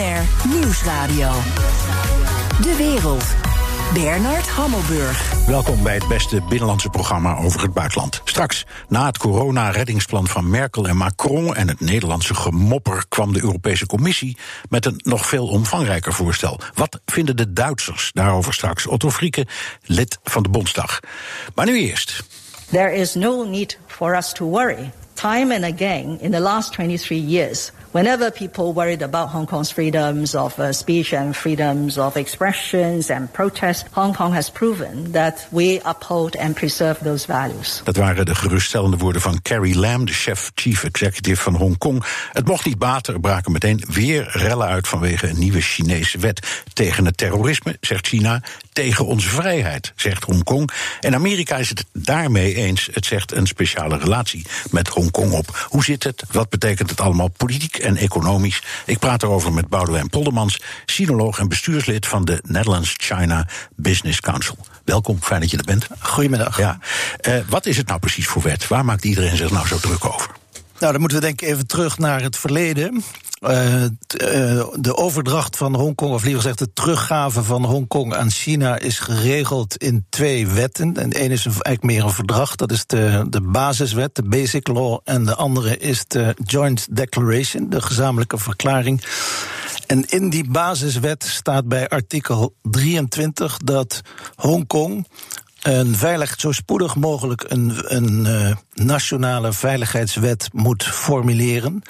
BNR Nieuwsradio. De wereld. Bernard Hammelburg. Welkom bij het beste binnenlandse programma over het buitenland. Straks, na het corona-reddingsplan van Merkel en Macron en het Nederlandse gemopper, kwam de Europese Commissie met een nog veel omvangrijker voorstel. Wat vinden de Duitsers daarover straks? Otto Frieke, lid van de Bondsdag. Maar nu eerst. There is no need for us to worry. Time and again in the last 23 years, whenever people worried about Hong Kong's freedoms of uh, speech and freedoms of expressions and protest, Hong Kong has proven that we uphold and preserve those values. Dat waren de geruststellende woorden van Carrie Lam, de chef chief executive van Hongkong. Het mocht niet baten, er braken meteen weer rellen uit vanwege een nieuwe Chinese wet tegen het terrorisme, zegt China, tegen onze vrijheid, zegt Hongkong. En Amerika is het daarmee eens. Het zegt een speciale relatie met op. Hoe zit het? Wat betekent het allemaal politiek en economisch? Ik praat erover met Boudewijn Poldermans, sinoloog en bestuurslid van de Netherlands China Business Council. Welkom, fijn dat je er bent. Goedemiddag. Ja. Uh, wat is het nou precies voor wet? Waar maakt iedereen zich nou zo druk over? Nou, dan moeten we denk ik even terug naar het verleden. Uh, de overdracht van Hongkong, of liever gezegd de teruggave van Hongkong aan China, is geregeld in twee wetten. En de ene is eigenlijk meer een verdrag, dat is de, de basiswet, de Basic Law. En de andere is de Joint Declaration, de gezamenlijke verklaring. En in die basiswet staat bij artikel 23 dat Hongkong een veilig, zo spoedig mogelijk een, een uh, nationale veiligheidswet moet formuleren.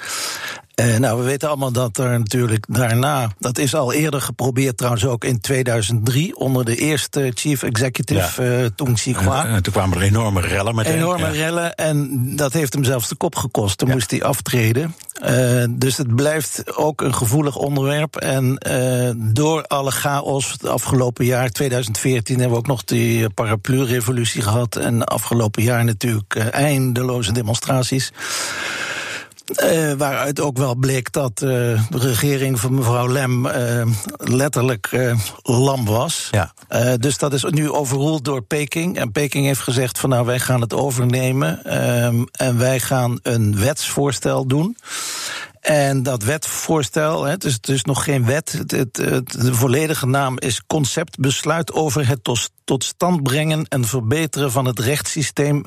Uh, nou, we weten allemaal dat er natuurlijk daarna, dat is al eerder geprobeerd trouwens ook in 2003 onder de eerste chief executive ja. uh, Tung En, en, toen kwamen er enorme rellen meteen. Enorme ja. rellen en dat heeft hem zelfs de kop gekost. Toen ja. moest hij aftreden. Uh, dus het blijft ook een gevoelig onderwerp. En door alle chaos het afgelopen jaar, 2014, hebben we ook nog die paraplu-revolutie gehad. En afgelopen jaar natuurlijk eindeloze demonstraties. Uh, waaruit ook wel bleek dat uh, de regering van mevrouw Lem uh, letterlijk lam was. Ja. dus dat is nu overroeld door Peking. En Peking heeft gezegd van nou wij gaan het overnemen. Ehm, en wij gaan een wetsvoorstel doen. En dat wetvoorstel, het is, het is nog geen wet. Het, het, de volledige naam is Conceptbesluit over het tot stand brengen en verbeteren van het rechtssysteem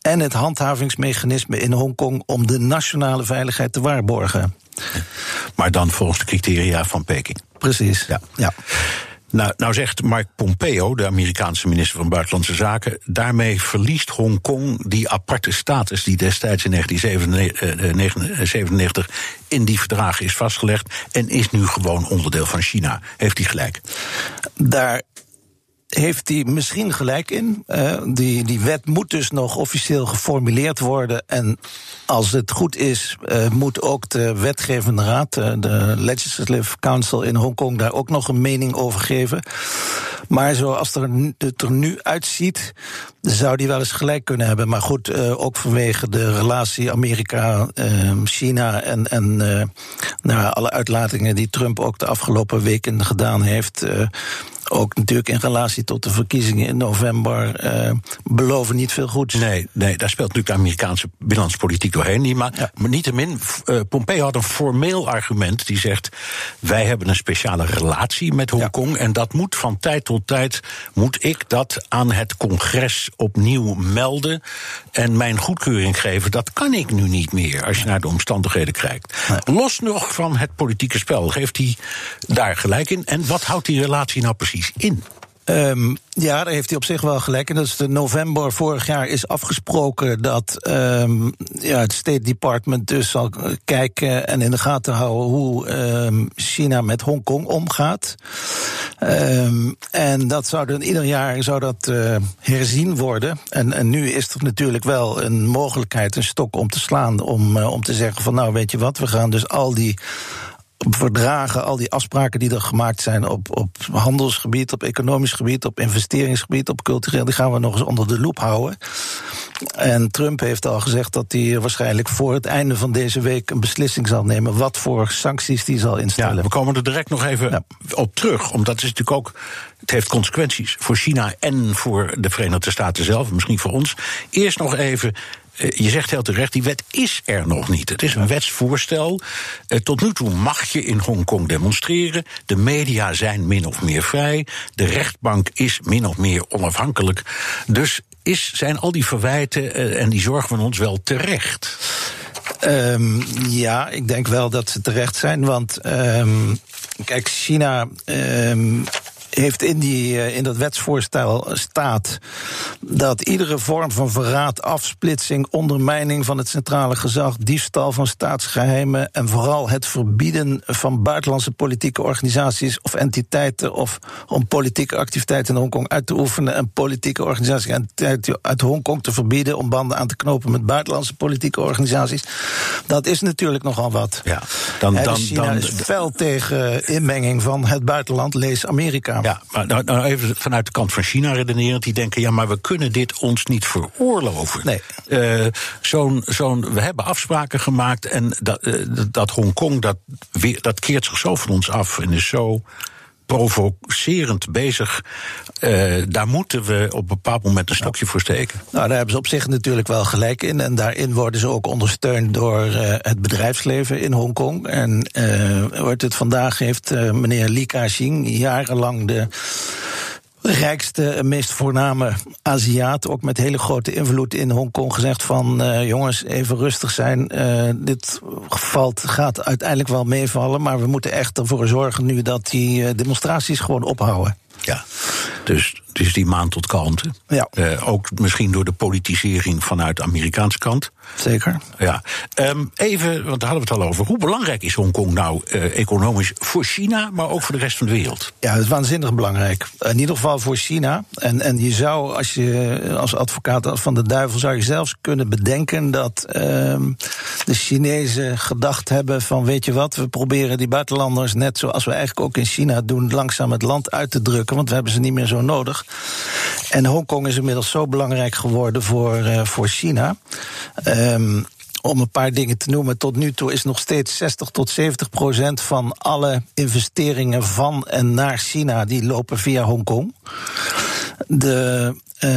en het handhavingsmechanisme in Hongkong om de nationale veiligheid te waarborgen. Maar dan volgens de criteria van Peking. Precies. Ja. ja. Nou, nou zegt Mark Pompeo, de Amerikaanse minister van Buitenlandse Zaken, daarmee verliest Hongkong die aparte status die destijds in 1997 in die verdragen is vastgelegd en is nu gewoon onderdeel van China. Heeft hij gelijk? Daar heeft hij misschien gelijk in. Uh, die, die wet moet dus nog officieel geformuleerd worden. En als het goed is, uh, moet ook de wetgevende raad, uh, de Legislative Council in Hongkong, daar ook nog een mening over geven. Maar zoals er, het er nu uitziet, zou die wel eens gelijk kunnen hebben. Maar goed, ook vanwege de relatie Amerika-China en, en nou, alle uitlatingen die Trump ook de afgelopen weken gedaan heeft ook natuurlijk in relatie tot de verkiezingen in november uh, beloven niet veel goeds. Nee, nee, daar speelt natuurlijk de Amerikaanse binnenlandspolitiek doorheen. Maar, ja. maar niettemin, uh, Pompeo had een formeel argument die zegt: wij hebben een speciale relatie met Hongkong ja. en dat moet van tijd tot tijd moet ik dat aan het congres opnieuw melden en mijn goedkeuring geven. Dat kan ik nu niet meer als je naar de omstandigheden kijkt. Los nog van het politieke spel, geeft hij daar gelijk in. En wat houdt die relatie nou precies in? Um, ja, daar heeft hij op zich wel gelijk. En dat is de november vorig jaar is afgesproken dat um, ja, het State Department dus zal kijken en in de gaten houden hoe um, China met Hongkong omgaat. en dat zou dan ieder jaar zou dat uh, herzien worden. En, nu is er natuurlijk wel een mogelijkheid, een stok om te slaan, om, uh, om te zeggen van nou weet je wat, we gaan dus al die verdragen, al die afspraken die er gemaakt zijn op, op handelsgebied, op economisch gebied, op investeringsgebied, op cultureel, die gaan we nog eens onder de loep houden. En Trump heeft al gezegd dat hij waarschijnlijk voor het einde van deze week een beslissing zal nemen wat voor sancties die zal instellen. Ja, we komen er direct nog even ja. op terug, omdat het is natuurlijk ook het heeft consequenties voor China en voor de Verenigde Staten zelf, misschien voor ons. Eerst nog even je zegt heel terecht, die wet is er nog niet. Het is een wetsvoorstel. tot nu toe mag je in Hongkong demonstreren. De media zijn min of meer vrij. De rechtbank is min of meer onafhankelijk. Dus is, zijn al die verwijten en die zorgen van ons wel terecht? Um, ja, ik denk wel dat ze terecht zijn. Want um, kijk, China um, heeft in, die, eh, in dat wetsvoorstel staat dat iedere vorm van verraad, afsplitsing, ondermijning van het centrale gezag, diefstal van staatsgeheimen en vooral het verbieden van buitenlandse politieke organisaties of entiteiten of om politieke activiteiten in Hongkong uit te oefenen en politieke organisaties en entiteiten uit Hongkong te verbieden om banden aan te knopen met buitenlandse politieke organisaties. Dat is natuurlijk nogal wat. Ja, dan, dan, China dan, is fel tegen inmenging van het buitenland, lees Amerika. Ja, maar nou, nou even vanuit de kant van China redenerend. Die denken, ja, maar we kunnen dit ons niet veroorloven. Nee. Uh, zo'n, zo'n, we hebben afspraken gemaakt en dat, uh, dat Hongkong, dat, dat keert zich zo van ons af en is zo provocerend bezig. Uh, daar moeten we op een bepaald moment een stokje voor steken. Nou, daar hebben ze op zich natuurlijk wel gelijk in. En daarin worden ze ook ondersteund door uh, het bedrijfsleven in Hongkong. En uh, wordt het vandaag heeft meneer Li Ka-shing jarenlang de rijkste meest voorname Aziat, ook met hele grote invloed in Hongkong, gezegd van uh, jongens, even rustig zijn. Uh, dit valt, gaat uiteindelijk wel meevallen, maar we moeten echt ervoor zorgen nu dat die uh, demonstraties gewoon ophouden. Ja, dus is die maand tot kalmte. Ja. Uh, ook misschien door de politisering vanuit de Amerikaanse kant. Zeker. Ja. Um, even, want daar hadden we het al over. Hoe belangrijk is Hongkong nou uh, economisch voor China, maar ook voor de rest van de wereld? Ja, het is waanzinnig belangrijk. In ieder geval voor China. En, en je zou, als je als advocaat van de duivel, zou je zelfs kunnen bedenken dat um, de Chinezen gedacht hebben van, weet je wat, we proberen die buitenlanders net zoals we eigenlijk ook in China doen, langzaam het land uit te drukken, want we hebben ze niet meer zo nodig. En Hongkong is inmiddels zo belangrijk geworden voor, uh, voor China. Um, om een paar dingen te noemen. Tot nu toe is nog steeds 60 tot 70 procent van alle investeringen van en naar China die lopen via Hongkong. De, uh,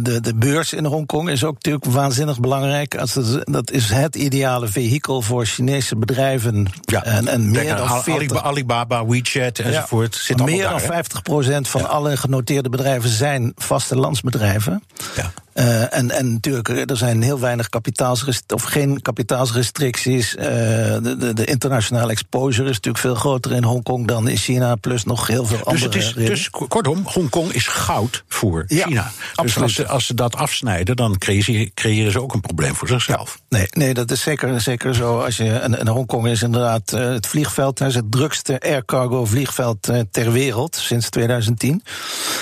de, de beurs in Hongkong is ook natuurlijk waanzinnig belangrijk. Als het, dat is het ideale vehikel voor Chinese bedrijven. Ja, en, en meer dan 40, Alibaba, WeChat enzovoort. Ja, zit meer daar, dan 50 procent van ja. alle genoteerde bedrijven zijn vastelandsbedrijven. Ja. Uh, en, en natuurlijk, er zijn heel weinig kapitaalsrestricties, of geen kapitaalsrestricties. Uh, de, de, de, internationale exposure is natuurlijk veel groter in Hongkong dan in China, plus nog heel veel dus andere. Het is, dus kortom, Hongkong is goud voor ja, China. Dus als ze, als ze dat afsnijden, dan creëren, creëren ze ook een probleem voor zichzelf. Ja, nee, nee, dat is zeker, zeker zo. Als je, en, en Hongkong is inderdaad uh, het vliegveld, is het drukste air cargo vliegveld ter wereld sinds 2010.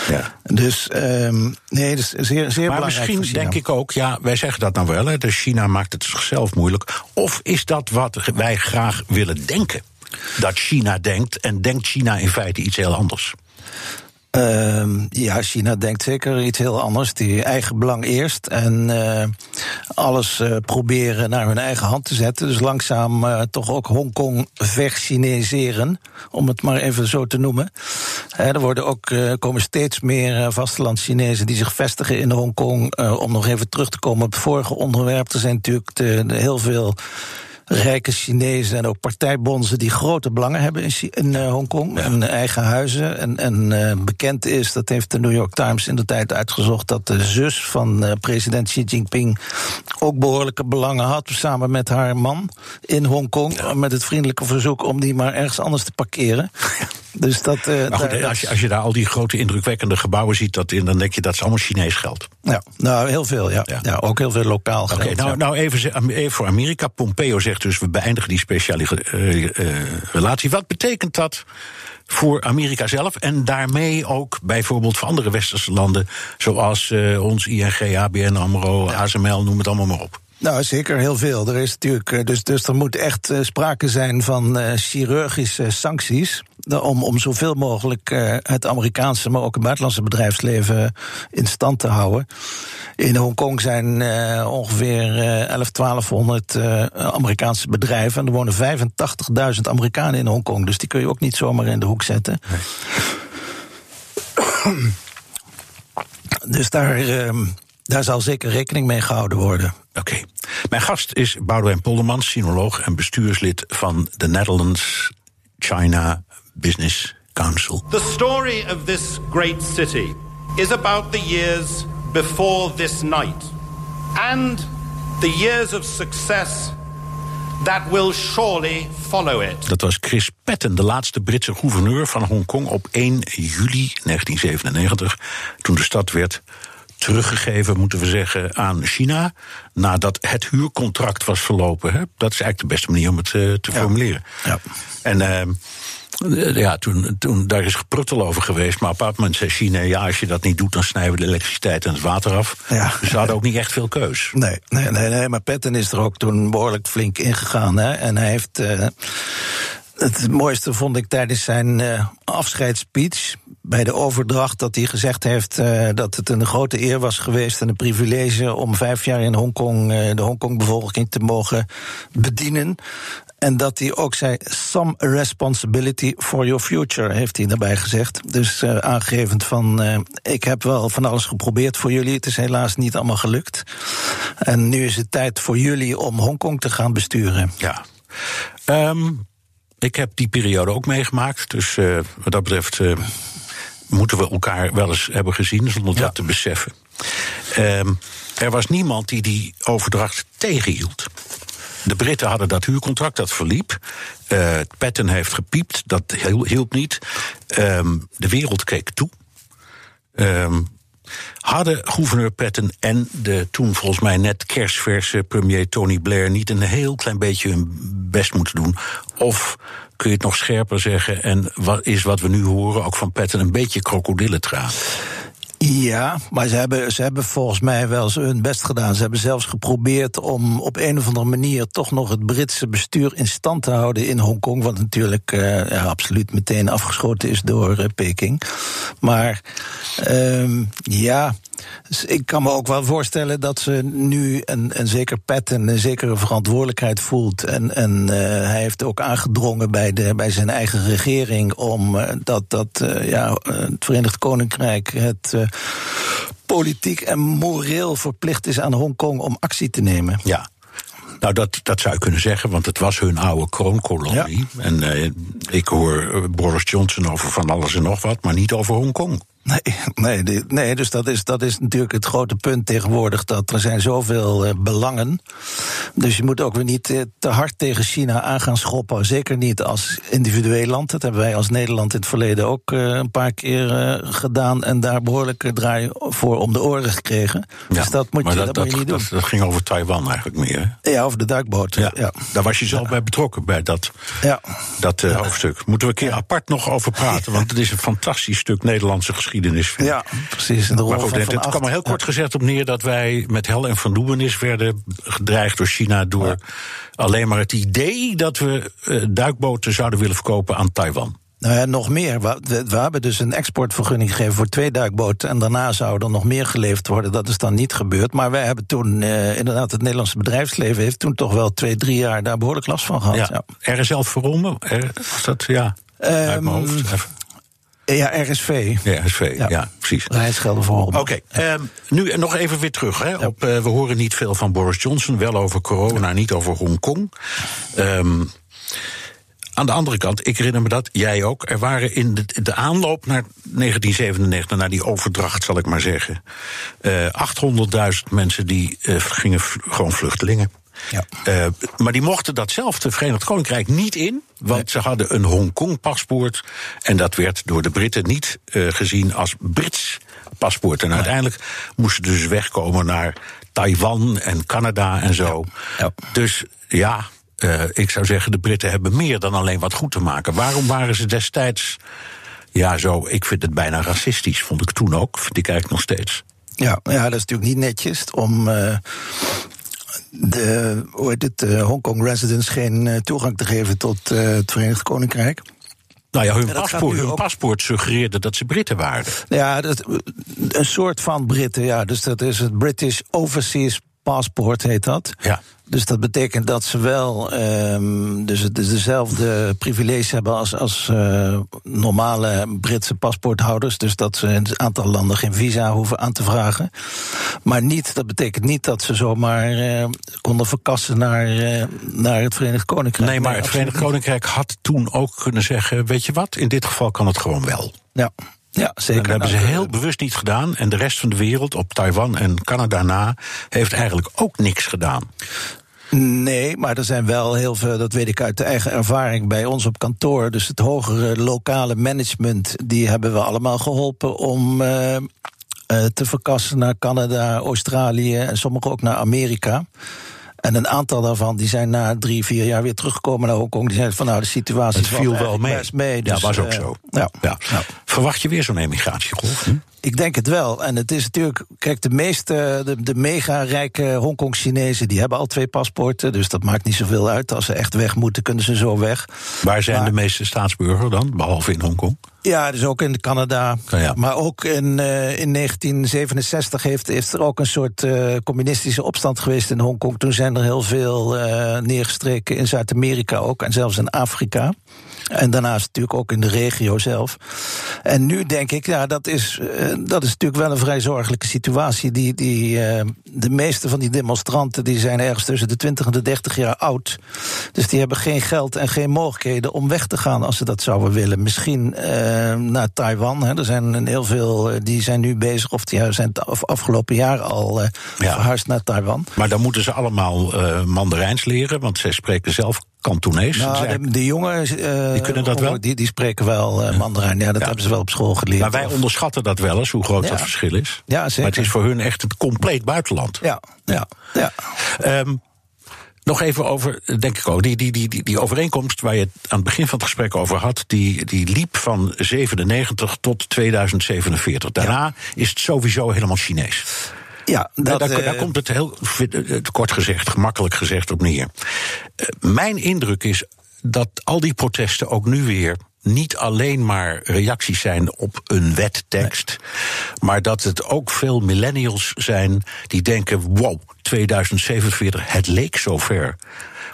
Ja. Dus um, nee, dat is zeer, zeer maar belangrijk. Misschien denk ik ook, ja, wij zeggen dat nou wel, hè, dus China maakt het zichzelf moeilijk. Of is dat wat wij graag willen denken? Dat China denkt en denkt China in feite iets heel anders? Uh, ja, China denkt zeker iets heel anders. Die eigen belang eerst en uh, alles uh, proberen naar hun eigen hand te zetten. Dus langzaam uh, toch ook Hongkong verchineseren, om het maar even zo te noemen. er worden ook, komen steeds meer vasteland-Chinezen die zich vestigen in Hongkong. om nog even terug te komen op het vorige onderwerp. Er zijn natuurlijk de heel veel rijke Chinezen en ook partijbonzen die grote belangen hebben in, in uh, Hongkong ja. en eigen huizen. En, en uh, bekend is, dat heeft de New York Times in de tijd uitgezocht, dat de zus van uh, president Xi Jinping ook behoorlijke belangen had, samen met haar man in Hongkong, ja. met het vriendelijke verzoek om die maar ergens anders te parkeren. Dus dat, uh, maar goed, daar, als, je, als je daar al die grote indrukwekkende gebouwen ziet, dat in, dan denk je dat is allemaal Chinees geld. Ja, nou heel veel, ja. ja. ja ook heel veel lokaal okay, geld. Nou, nou even, even voor Amerika. Pompeo zegt dus, we beëindigen die speciale uh, uh, relatie. Wat betekent dat voor Amerika zelf en daarmee ook bijvoorbeeld voor andere westerse landen, zoals uh, ons ING, ABN AMRO. ASML, noem het allemaal maar op? Nou, zeker heel veel. Er is natuurlijk, dus, dus er moet echt uh, sprake zijn van uh, chirurgische sancties. Om, om zoveel mogelijk uh, het Amerikaanse, maar ook het buitenlandse bedrijfsleven in stand te houden. In Hongkong zijn uh, ongeveer uh, 11, 1200 uh, Amerikaanse bedrijven. En er wonen 85.000 Amerikanen in Hongkong. Dus die kun je ook niet zomaar in de hoek zetten. Nee. dus daar. Uh, Daar zal zeker rekening mee gehouden worden. Oké. Mijn gast is Boudewijn Poldermans, sinoloog en bestuurslid van de Netherlands China Business Council. The story of this great city is about the years before this night and the years of success that will surely follow it. Dat was Chris Patten, de laatste Britse gouverneur van Hongkong op 1 juli 1997, toen de stad werd teruggegeven, moeten we zeggen, aan China. Nadat het huurcontract was verlopen. Hè? Dat is eigenlijk de beste manier om het uh, te formuleren. Ja. En. Uh, ja, toen, toen, daar is gepruttel over geweest. Maar op moment zei China: ja, als je dat niet doet, dan snijden we de elektriciteit en het water af. Ja. Dus ze hadden ook niet echt veel keus. Nee, nee, nee, nee maar Patton is er ook toen behoorlijk flink ingegaan. Hè? En hij heeft. Uh, het mooiste vond ik tijdens zijn uh, afscheidsspeech bij de overdracht dat hij gezegd heeft uh, dat het een grote eer was geweest en een privilege om vijf jaar in Hongkong uh, de Hongkong-bevolking te mogen bedienen. En dat hij ook zei: some responsibility for your future, heeft hij daarbij gezegd. Dus uh, aangevend van: ik heb wel van alles geprobeerd voor jullie. Het is helaas niet allemaal gelukt. En nu is het tijd voor jullie om Hongkong te gaan besturen. Ja. Um, ik heb die periode ook meegemaakt. Dus uh, wat dat betreft uh, moeten we elkaar wel eens hebben gezien zonder ja. dat te beseffen. Um, er was niemand die die overdracht tegenhield. De Britten hadden dat huurcontract, dat verliep. Uh, Patton heeft gepiept, dat hielp niet. Um, de wereld keek toe. Um, hadden gouverneur Patton en de toen volgens mij net kerstverse premier Tony Blair niet een heel klein beetje hun best moeten doen? Of kun je het nog scherper zeggen en wat is wat we nu horen ook van Patton een beetje krokodillentraan? Ja, maar ze hebben, ze hebben volgens mij wel hun best gedaan. Ze hebben zelfs geprobeerd om op een of andere manier toch nog het Britse bestuur in stand te houden in Hongkong. Wat natuurlijk uh, ja, absoluut meteen afgeschoten is door uh, Peking. Maar um, ja. Ik kan me ook wel voorstellen dat ze nu een, een zeker pet en een zekere verantwoordelijkheid voelt. En, en uh, hij heeft ook aangedrongen bij, de, bij zijn eigen regering om dat, dat ja, het Verenigd Koninkrijk het politiek en moreel verplicht is aan Hongkong om actie te nemen. Ja. Nou, dat, dat zou je kunnen zeggen, want het was hun oude kroonkolonie. Ja. En uh, ik hoor Boris Johnson over van alles en nog wat, maar niet over Hongkong. Nee, nee, nee dus dat is, dat is natuurlijk het grote punt tegenwoordig. Dat er zijn zoveel uh, belangen. Dus je moet ook weer niet uh, te hard tegen China aan gaan schoppen. Zeker niet als individueel land. Dat hebben wij als Nederland in het verleden ook uh, een paar keer gedaan. En daar behoorlijke draai voor om de oren gekregen. Ja, dus dat moet je, dat, moet je niet doen. Dat, ging over Taiwan eigenlijk meer. Hè? Ja, over de duikboot. Ja, ja. Daar was je zelf bij betrokken, bij dat, ja. dat hoofdstuk. Moeten we een keer apart nog over praten. Want het is een fantastisch stuk Nederlandse geschiedenis. Ja, precies. De rol maar goed, van het, van het kwam er heel kort gezegd op neer dat wij met hel en verdoemenis werden gedreigd door China door ja. alleen maar het idee dat we uh, duikboten zouden willen verkopen aan Taiwan. Nou ja, nog meer. We, hebben dus een exportvergunning gegeven voor twee duikboten. En daarna zou er nog meer geleverd worden. Dat is dan niet gebeurd. Maar wij hebben toen, uh, inderdaad, het Nederlandse bedrijfsleven heeft toen toch wel twee, drie jaar daar behoorlijk last van gehad. Ja. ja. RSL Verronden, was dat, ja, um, uit mijn hoofd. Even. Ja, RSV. Ja, RSV, ja, ja precies. Rijksgelden voor Oké, okay, um, nu nog even weer terug. Hè, ja. op, uh, we horen niet veel van Boris Johnson, wel over corona, niet over Hongkong. Um, aan de andere kant, ik herinner me dat, jij ook. Er waren in de, de aanloop naar 1997, naar die overdracht, zal ik maar zeggen, uh, 800.000 mensen die uh, gingen gewoon vluchtelingen. Ja. Uh, maar die mochten datzelfde Verenigd Koninkrijk niet in, want nee. ze hadden een Hongkong-paspoort. En dat werd door de Britten niet uh, gezien als Brits paspoort. En nee. uiteindelijk moesten ze dus wegkomen naar Taiwan en Canada en zo. Ja. Ja. Dus ja, uh, ik zou zeggen, de Britten hebben meer dan alleen wat goed te maken. Waarom waren ze destijds. Ja, zo, ik vind het bijna racistisch, vond ik toen ook. Vind ik eigenlijk nog steeds. Ja, ja dat is natuurlijk niet netjes om uh, de, hoe heet het, uh, Hongkong residents geen uh, toegang te geven tot uh, het Verenigd Koninkrijk. Nou ja, hun, paspoort, hun paspoort suggereerde dat ze Britten waren. Ja, dat, een soort van Britten, ja. Dus dat is het British Overseas paspoort heet dat. Ja. Dus dat betekent dat ze wel um, dus het is dezelfde privilege hebben als, als uh, normale Britse paspoorthouders. Dus dat ze in een aantal landen geen visa hoeven aan te vragen. Maar niet, dat betekent niet dat ze zomaar uh, konden verkassen naar, uh, naar het Verenigd Koninkrijk. Nee, maar het Verenigd Koninkrijk had toen ook kunnen zeggen: weet je wat, in dit geval kan het gewoon wel. Ja. Ja, zeker. Dat hebben ze heel bewust niet gedaan. En de rest van de wereld, op Taiwan en Canada na, heeft eigenlijk ook niks gedaan. Nee, maar er zijn wel heel veel, dat weet ik uit de eigen ervaring bij ons op kantoor. Dus het hogere lokale management, die hebben we allemaal geholpen om uh, uh, te verkassen naar Canada, Australië en sommigen ook naar Amerika. En een aantal daarvan die zijn na drie, vier jaar weer teruggekomen naar Hongkong. Die zeiden van nou, de situatie het viel wel mee. mee. Dus, ja, was ook uh, zo. Ja. Ja. Verwacht je weer zo'n emigratiegolf? Hm? Ik denk het wel. En het is natuurlijk, kijk, de meeste, de, de mega rijke Hongkong-Chinezen, die hebben al twee paspoorten. Dus dat maakt niet zoveel uit. Als ze echt weg moeten, kunnen ze zo weg. Waar zijn Maar- de meeste staatsburgers dan, behalve in Hongkong? Ja, dus ook in Canada. Ja. Maar ook in, eh, in 1967 heeft, is er ook een soort eh, communistische opstand geweest in Hongkong. Toen zijn er heel veel eh, neergestreken in Zuid-Amerika ook. En zelfs in Afrika. En daarnaast natuurlijk ook in de regio zelf. En nu denk ik, ja, dat is, eh, dat is natuurlijk wel een vrij zorgelijke situatie. Die, die, eh, de meeste van die demonstranten die zijn ergens tussen de 20 en de 30 jaar oud. Dus die hebben geen geld en geen mogelijkheden om weg te gaan als ze dat zouden willen. Misschien eh, naar Taiwan. Hè. Er zijn heel veel die zijn nu bezig, of die zijn af- afgelopen jaar al Ja. verhuisd naar Taiwan. Maar dan moeten ze allemaal Mandarijns leren, want zij spreken zelf Kantonees. Nou, de, de jongen, eh, Die kunnen dat wel? Die, die spreken wel eh, Mandarijn. Ja, dat Ja. hebben ze wel op school geleerd. maar wij onderschatten dat wel eens, hoe groot Ja. dat verschil is. Ja, zeker. Maar het is voor hun echt een compleet buitenland. Ja, ja, ja. Ehm, nog even over, denk ik ook, die, die, die, die, die overeenkomst waar je het aan het begin van het gesprek over had, die, die liep van 97 tot 2047. Daarna is het sowieso helemaal Chinees. Ja, Daar- dat, daar, eh, daar komt het heel eh, kort gezegd, gemakkelijk gezegd op neer. Eh, mijn indruk is dat al die protesten ook nu weer niet alleen maar reacties zijn op een wettekst, maar dat het ook veel millennials zijn die denken: wow, 2047, het leek zover.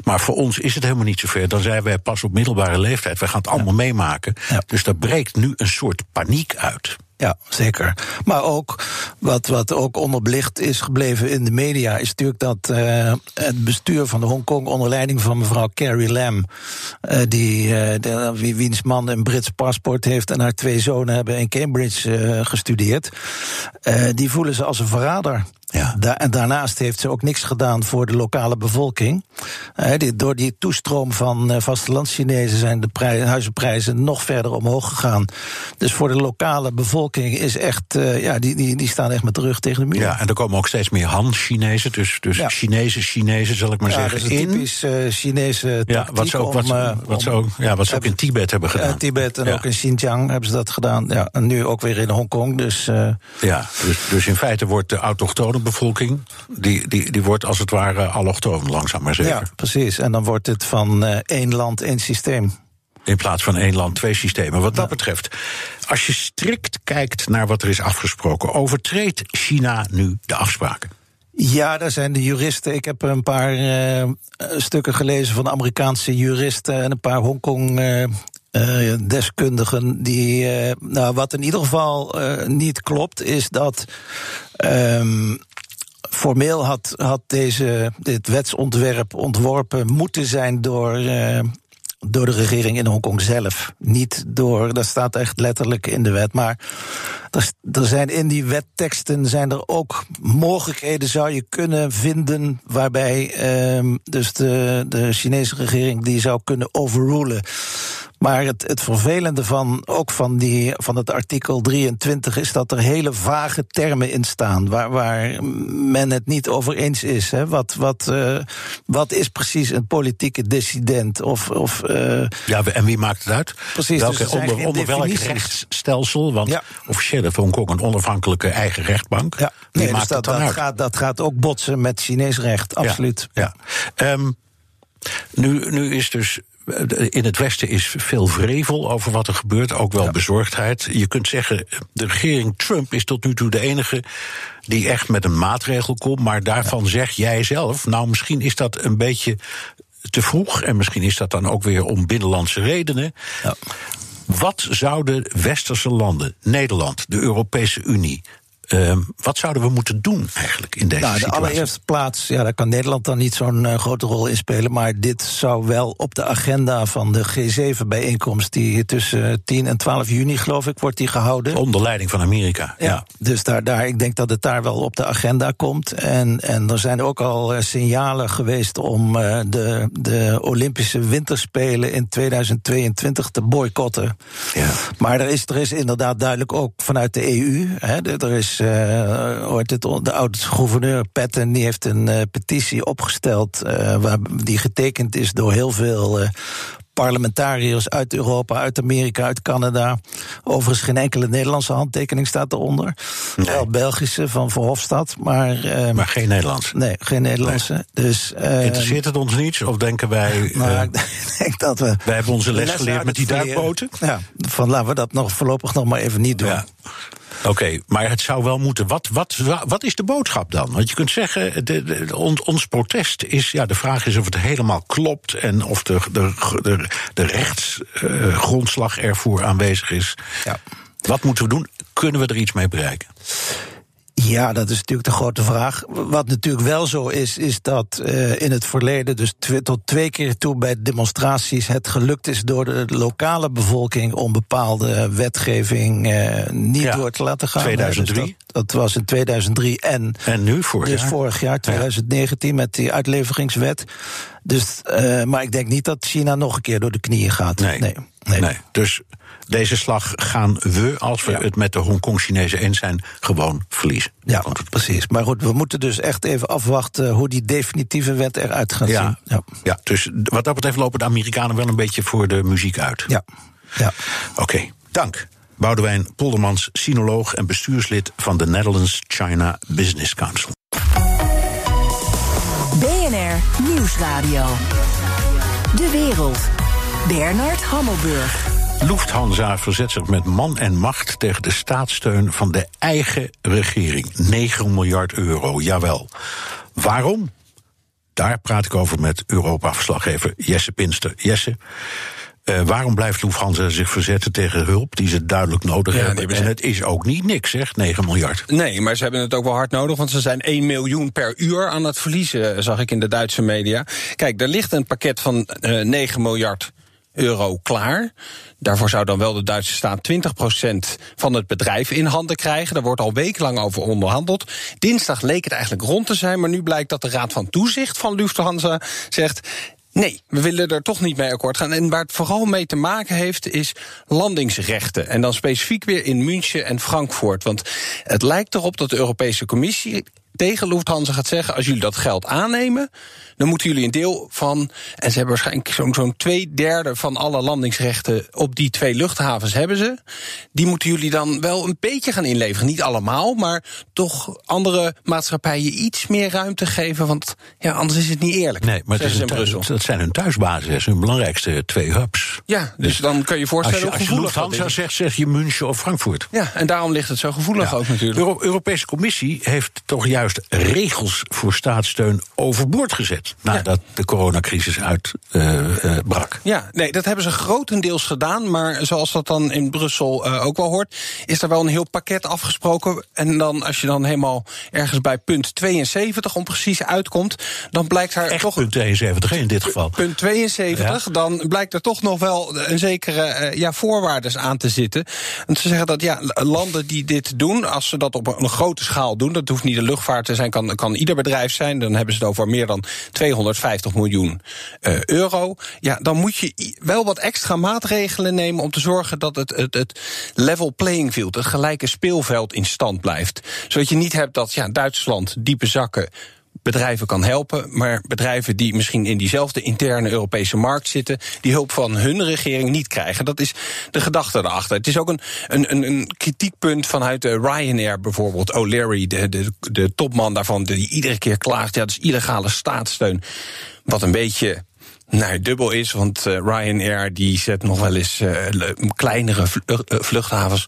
Maar voor ons is het helemaal niet zover. Dan zijn wij pas op middelbare leeftijd. We gaan het allemaal meemaken. Ja. Dus daar breekt nu een soort paniek uit. Ja, zeker. Maar ook wat, wat ook onderbelicht is gebleven in de media, is natuurlijk dat eh, het bestuur van de Hongkong onder leiding van mevrouw Carrie Lam, eh, die, wie, wiens man een Brits paspoort heeft en haar twee zonen hebben in Cambridge gestudeerd, die voelen ze als een verrader. Ja. Da- en daarnaast heeft ze ook niks gedaan voor de lokale bevolking. Eh, die, door die toestroom van eh, vastelands-Chinezen zijn de prij- huizenprijzen nog verder omhoog gegaan. Dus voor de lokale bevolking is echt, eh, ja, die, die, die staan echt met de rug tegen de muur. Ja, en er komen ook steeds meer Han-Chinezen. Dus, dus Ja. Chinese Chinezen, zal ik maar Ja, zeggen. dat is een typisch eh, Chinese Ja, wat ze ook, wat, om, wat ze om- ook, ja, wat ze ook in Tibet hebben gedaan. Tibet en Ja. ook in Xinjiang hebben ze dat gedaan. Ja, en nu ook weer in Hongkong. Dus Ja, dus, dus in feite wordt de autochtone bevolking, die, die, die wordt als het ware allochtoon, langzaam maar zeker. ja, precies. En dan wordt het van eh, één land, één systeem. In plaats van één land, twee systemen. Wat dat betreft, als je strikt kijkt naar wat er is afgesproken, overtreedt China nu de afspraken? Ja, daar zijn de juristen. Ik heb een paar eh, stukken gelezen van Amerikaanse juristen en een paar Hongkong. eh, eh, deskundigen die. eh, nou, wat in ieder geval eh, niet klopt, is dat. ehm, formeel had, had deze, dit wetsontwerp ontworpen moeten zijn door. eh, door de regering in Hongkong zelf. Niet door, dat staat echt letterlijk in de wet. Maar er, er zijn in die wetteksten zijn er ook mogelijkheden, zou je kunnen vinden, waarbij ehm, dus de, de Chinese regering die zou kunnen overrulen. Maar het, het vervelende van ook van, die, van het artikel 23 is dat er hele vage termen in staan. Waar, waar men het niet over eens is. Hè. Wat, wat, uh, wat is precies een politieke dissident? Of, of, uh, ja, en wie maakt het uit? Precies, Welke, dus onder onder welk rechtsstelsel? Want ja. officieel heeft Hongkong een onafhankelijke eigen rechtbank. Ja, wie nee, maakt dus het dat, dan dat, uit? gaat, dat gaat ook botsen met Chinees recht, absoluut. Ja, ja. Um, nu, nu is dus in het Westen is veel vrevel over wat er gebeurt, ook wel bezorgdheid. Je kunt zeggen, de regering Trump is tot nu toe de enige die echt met een maatregel komt, maar daarvan zeg jij zelf, nou misschien is dat een beetje te vroeg en misschien is dat dan ook weer om binnenlandse redenen. Ja. Wat zouden westerse landen, Nederland, de Europese Unie, uh, wat zouden we moeten doen eigenlijk in deze nou, de situatie? allereerste plaats, ja, daar kan Nederland dan niet zo'n uh, grote rol in spelen. Maar dit zou wel op de agenda van de G7-bijeenkomst, die tussen 10 en 12 juni, geloof ik, wordt die gehouden. Onder leiding van Amerika. Ja, ja. dus daar, daar, ik denk dat het daar wel op de agenda komt. En, en er zijn ook al uh, signalen geweest om uh, de, de Olympische Winterspelen in 2022 te boycotten. Ja. Maar er is, er is inderdaad duidelijk ook vanuit de EU. Hè, er is uh, hoort het, de oud-gouverneur Patten die heeft een uh, petitie opgesteld. Uh, waar, die getekend is door heel veel parlementariërs uit Europa, uit Amerika, uit Canada. Overigens geen enkele Nederlandse handtekening staat eronder. Nee. Wel Belgische van Verhofstadt, maar... Maar geen Nederlandse? Nee, geen Nederlandse. Nee. Dus, Interesseert het ons niets? Of denken wij... Nou, ik denk dat we... Wij hebben onze les geleerd met die duikboten? Ja, van laten we dat nog voorlopig nog maar even niet doen. Ja. Oké, okay, maar het zou wel moeten. Wat, wat, wat is de boodschap dan? Want je kunt zeggen, de, de, on, ons protest is. Ja, de vraag is of het helemaal klopt. En of de, de, de, de rechtsgrondslag uh, ervoor aanwezig is. Ja. Wat moeten we doen? Kunnen we er iets mee bereiken? Ja, dat is natuurlijk de grote vraag. Wat natuurlijk wel zo is, is dat uh, in het verleden, dus tw tot twee keer toe bij demonstraties, het gelukt is door de lokale bevolking om bepaalde wetgeving uh, niet ja, door te laten gaan. 2003? Dus dat, dat, was in 2003 en. En nu vorig dus jaar? vorig jaar, 2019, ja. met die uitleveringswet. Dus, uh, maar ik denk niet dat China nog een keer door de knieën gaat. Nee. nee. nee. nee. Dus deze slag gaan we, als we ja. het met de Hongkong-Chinezen eens zijn, gewoon verliezen. Ja, precies. Maar goed, we moeten dus echt even afwachten hoe die definitieve wet eruit gaat ja. zien. Ja. ja, dus wat dat betreft lopen de Amerikanen wel een beetje voor de muziek uit. Ja. ja. Oké, okay, dank. Boudewijn Poldermans, sinoloog en bestuurslid van de Netherlands China Business Council. BNR Nieuwsradio. De wereld. Bernard Hammelburg. Lufthansa verzet zich met man en macht tegen de staatssteun van de eigen regering. 9 miljard euro, jawel. Waarom? Daar praat ik over met Europa-verslaggever Jesse Pinster. Jesse, uh, waarom blijft Lufthansa zich verzetten tegen hulp die ze duidelijk nodig ja, hebben? Nee, en het is ook niet niks, zeg, 9 miljard. Nee, maar ze hebben het ook wel hard nodig, want ze zijn 1 miljoen per uur aan het verliezen, zag ik in de Duitse media. Kijk, er ligt een pakket van uh, 9 miljard euro klaar. Daarvoor zou dan wel de Duitse staat 20% van het bedrijf in handen krijgen. Daar wordt al wekenlang over onderhandeld. Dinsdag leek het eigenlijk rond te zijn, maar nu blijkt dat de Raad van Toezicht van Lufthansa zegt. Nee, we willen er toch niet mee akkoord gaan. En waar het vooral mee te maken heeft, is landingsrechten. En dan specifiek weer in München en Frankfurt. Want het lijkt erop dat de Europese Commissie tegen Lufthansa gaat zeggen: als jullie dat geld aannemen, dan moeten jullie een deel van. En ze hebben waarschijnlijk zo'n zo'n twee derde van alle landingsrechten op die twee luchthavens hebben ze. Die moeten jullie dan wel een beetje gaan inleveren. Niet allemaal, maar toch andere maatschappijen iets meer ruimte geven. Want ja, anders is het niet eerlijk. Nee, maar het is in Brussel. dat zijn hun thuisbasis, hun belangrijkste twee hubs. Ja, dus, dus dan kun je voorstellen als je, als je Lufthansa zegt, zeg je München of Frankfurt. Ja, en daarom ligt het zo gevoelig ja. ook natuurlijk. De Euro Europese Commissie heeft toch juist regels voor staatssteun overboord gezet. Nadat ja. de coronacrisis uitbrak. Uh, uh, ja, nee, dat hebben ze grotendeels gedaan. Maar zoals dat dan in Brussel uh, ook wel hoort, is er wel een heel pakket afgesproken. En dan, als je dan helemaal ergens bij punt 72 om precies uitkomt, dan blijkt er Echt toch. Punt 72 in dit geval. Punt 72, ja. dan blijkt er toch nog wel een zekere ja, voorwaarden aan te zitten. En ze zeggen dat ja, landen die dit doen, als ze dat op een grote schaal doen, dat hoeft niet de luchtvaart te zijn, kan, kan ieder bedrijf zijn. Dan hebben ze het over meer dan 250 miljoen uh, euro. Ja, dan moet je wel wat extra maatregelen nemen om te zorgen dat het, het, het level playing field, het gelijke speelveld in stand blijft. Zodat je niet hebt dat ja, Duitsland diepe zakken bedrijven kan helpen, maar bedrijven die misschien in diezelfde interne Europese markt zitten, die hulp van hun regering niet krijgen. Dat is de gedachte erachter. Het is ook een, een, een kritiekpunt vanuit de Ryanair bijvoorbeeld. O'Leary, de, de, de topman daarvan, die iedere keer klaagt, ja, dat is illegale staatssteun. Wat een beetje Nee, dubbel is, want uh, Ryanair die zet nog wel eens uh, kleinere vluchthavens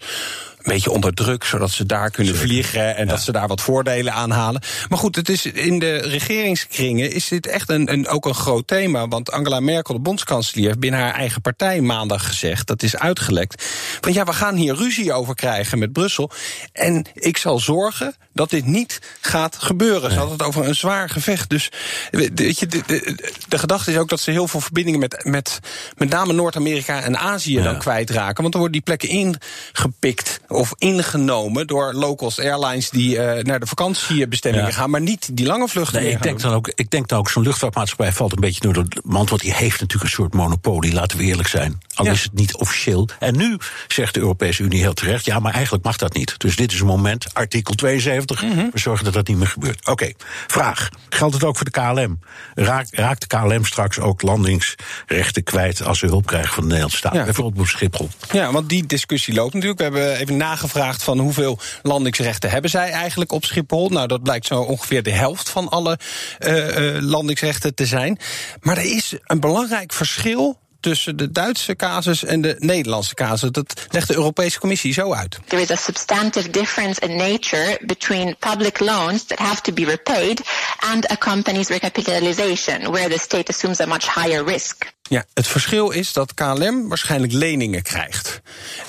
beetje onder druk, zodat ze daar kunnen vliegen en dat ze daar wat voordelen aan halen. Maar goed, het is in de regeringskringen is dit echt een, een, ook een groot thema. Want Angela Merkel, de bondskanselier, heeft binnen haar eigen partij maandag gezegd, dat is uitgelekt. Van ja, we gaan hier ruzie over krijgen met Brussel. En ik zal zorgen dat dit niet gaat gebeuren. Ze had het over een zwaar gevecht. Dus weet je, de, de, de, gedachte is ook dat ze heel veel verbindingen met met, met name Noord-Amerika en Azië ja. dan kwijtraken. Want er worden die plekken ingepikt of ingenomen door locals airlines die uh, naar de vakantiebestemmingen ja. gaan, maar niet die lange vluchten. Nee, ik denk dan ook, ik denk dan ook zo'n luchtvaartmaatschappij valt een beetje door de mand, want die heeft natuurlijk een soort monopolie, laten we eerlijk zijn. Al ja. is het niet officieel. En nu zegt de Europese Unie heel terecht, ja, maar eigenlijk mag dat niet. Dus dit is een moment, artikel 72, mm -hmm. we zorgen dat dat niet meer gebeurt. Oké, okay. vraag. Geldt het ook voor de KLM? Raakt, raakt de KLM straks ook landingsrechten kwijt als ze hulp krijgen van de Nederlandse staat? Ja. Bijvoorbeeld op Schiphol. Ja, want die discussie loopt natuurlijk. We hebben even nagevraagd van hoeveel landingsrechten hebben zij eigenlijk op Schiphol. Nou, dat blijkt zo ongeveer de helft van alle uh, uh, landingsrechten te zijn. Maar er is een belangrijk verschil tussen de Duitse casus en de Nederlandse casus. Dat legt de Europese Commissie zo uit. There is a substantive difference in nature between public loans that have to be repaid and a company's recapitalization, where the state assumes a much higher risk. Ja, het verschil is dat KLM waarschijnlijk leningen krijgt.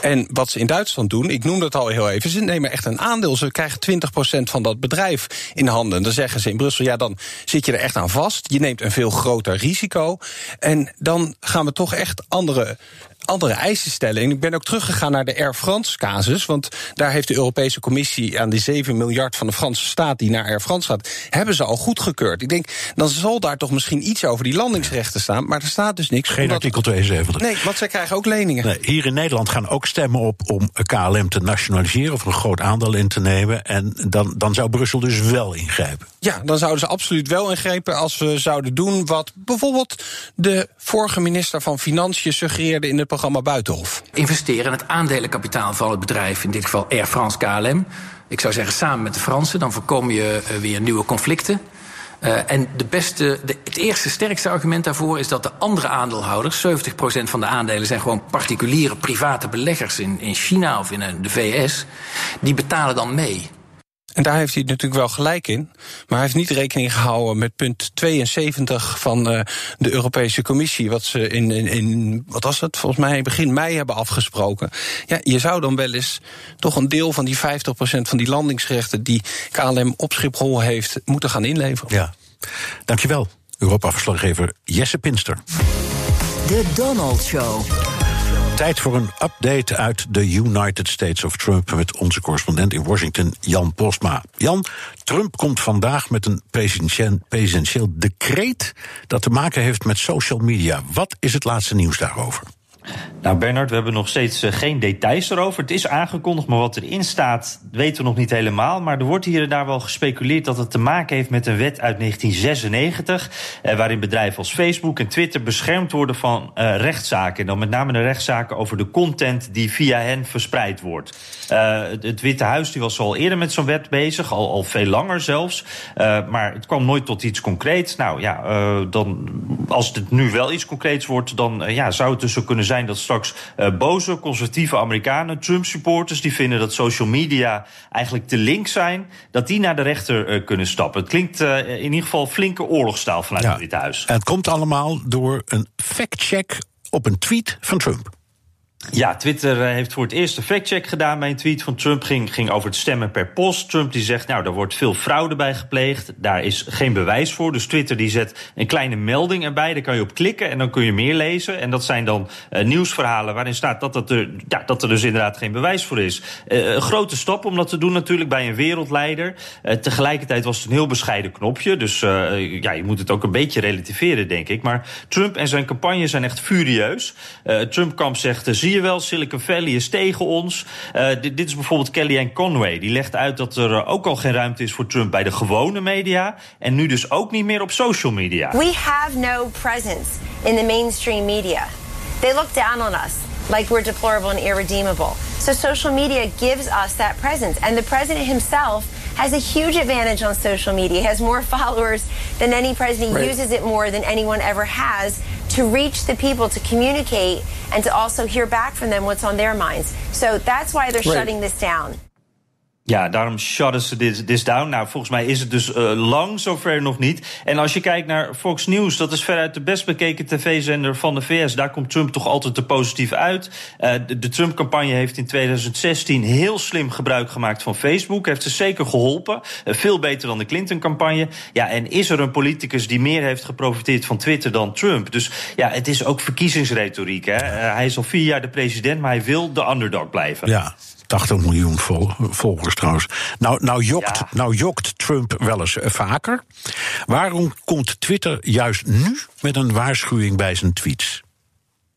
En wat ze in Duitsland doen, ik noem dat al heel even, ze nemen echt een aandeel. Ze krijgen 20% van dat bedrijf in handen. Dan zeggen ze in Brussel, ja, dan zit je er echt aan vast. Je neemt een veel groter risico. En dan gaan we toch echt andere andere eisen stellen. En ik ben ook teruggegaan naar de Air France casus. Want daar heeft de Europese Commissie aan die 7 miljard van de Franse staat die naar Air France gaat, hebben ze al goedgekeurd. Ik denk, dan zal daar toch misschien iets over die landingsrechten staan. Maar er staat dus niks. Geen artikel 72. Nee, want zij krijgen ook leningen. Nee, hier in Nederland gaan ook stemmen op om KLM te nationaliseren of een groot aandeel in te nemen. En dan, dan zou Brussel dus wel ingrijpen. Ja, dan zouden ze absoluut wel ingrijpen als we zouden doen wat bijvoorbeeld de vorige minister van Financiën suggereerde in het programma Buitenhof. Investeren in het aandelenkapitaal van het bedrijf, in dit geval Air France KLM. Ik zou zeggen samen met de Fransen, dan voorkom je uh, weer nieuwe conflicten. Uh, en de beste, de, het eerste sterkste argument daarvoor is dat de andere aandeelhouders, 70% van de aandelen zijn gewoon particuliere private beleggers in, in China of in de VS, die betalen dan mee. En daar heeft hij natuurlijk wel gelijk in. Maar hij heeft niet rekening gehouden met punt 72 van uh, de Europese Commissie. Wat ze in, in, in, wat was het, volgens mij begin mei hebben afgesproken. Ja, je zou dan wel eens toch een deel van die 50% van die landingsrechten die KLM op Schiphol heeft, moeten gaan inleveren. Ja, dankjewel. Europa-verslaggever Jesse Pinster. De Donald Show. Tijd voor een update uit de United States of Trump met onze correspondent in Washington, Jan Postma. Jan, Trump komt vandaag met een presidentieel decreet dat te maken heeft met social media. Wat is het laatste nieuws daarover? Nou, Bernard, we hebben nog steeds uh, geen details erover. Het is aangekondigd, maar wat erin staat, weten we nog niet helemaal. Maar er wordt hier en daar wel gespeculeerd dat het te maken heeft met een wet uit 1996. Eh, waarin bedrijven als Facebook en Twitter beschermd worden van uh, rechtszaken. En dan met name de rechtszaken over de content die via hen verspreid wordt. Het, het, Witte Huis die was al eerder met zo'n wet bezig, al, al veel langer zelfs. maar het kwam nooit tot iets concreets. Nou ja, dan, als het nu wel iets concreets wordt, dan ja, zou het dus zo kunnen zijn dat straks uh, boze conservatieve Amerikanen, Trump-supporters, die vinden dat social media eigenlijk te link zijn, dat die naar de rechter uh, kunnen stappen. Het klinkt uh, in ieder geval flinke oorlogstaal vanuit ja, dit huis. Het komt allemaal door een fact-check op een tweet van Trump. Ja, Twitter eh, heeft voor het eerst een factcheck gedaan bij een tweet van Trump. Ging, ging over het stemmen per post. Trump die zegt, nou, er wordt veel fraude bij gepleegd. Daar is geen bewijs voor. Dus Twitter die zet een kleine melding erbij. Daar kan je op klikken en dan kun je meer lezen. En dat zijn dan uh, nieuwsverhalen waarin staat dat, dat, er, ja, dat er dus inderdaad geen bewijs voor is. Uh, een grote stap om dat te doen natuurlijk bij een wereldleider. Tegelijkertijd was het een heel bescheiden knopje. Dus ja, je moet het ook een beetje relativeren, denk ik. Maar Trump en zijn campagne zijn echt furieus. Trump-kamp zegt, zie je wel, Silicon Valley is tegen ons. Uh, dit, dit, is bijvoorbeeld Kellyanne Conway. Die legt uit dat er ook al geen ruimte is voor Trump bij de gewone media. En nu dus ook niet meer op social media. We have no presence in the mainstream media. They look down on us like we're deplorable and irredeemable. So social media gives us that presence. And the president himself has a huge advantage on social media. He has more followers than any president, right. uses it more than anyone ever has to reach the people, to communicate, and to also hear back from them what's on their minds. So that's why they're Right. shutting this down. Ja, daarom shutten ze dit, this down. Nou, volgens mij is het dus eh, lang zover nog niet. En als je kijkt naar Fox News, dat is veruit de best bekeken tv-zender van de VS. Daar komt Trump toch altijd te positief uit. Eh, de Trump-campagne heeft in 2016 heel slim gebruik gemaakt van Facebook. Heeft ze zeker geholpen. Eh, veel beter dan de Clinton-campagne. Ja, en is er een politicus die meer heeft geprofiteerd van Twitter dan Trump? Dus ja, het is ook verkiezingsretoriek. Hè? Hij is al vier jaar de president, maar hij wil de underdog blijven. Ja, 80 miljoen vol- volgers trouwens. Nou, nou, jokt, nou jokt Trump wel eens eh, vaker. Waarom komt Twitter juist nu met een waarschuwing bij zijn tweets?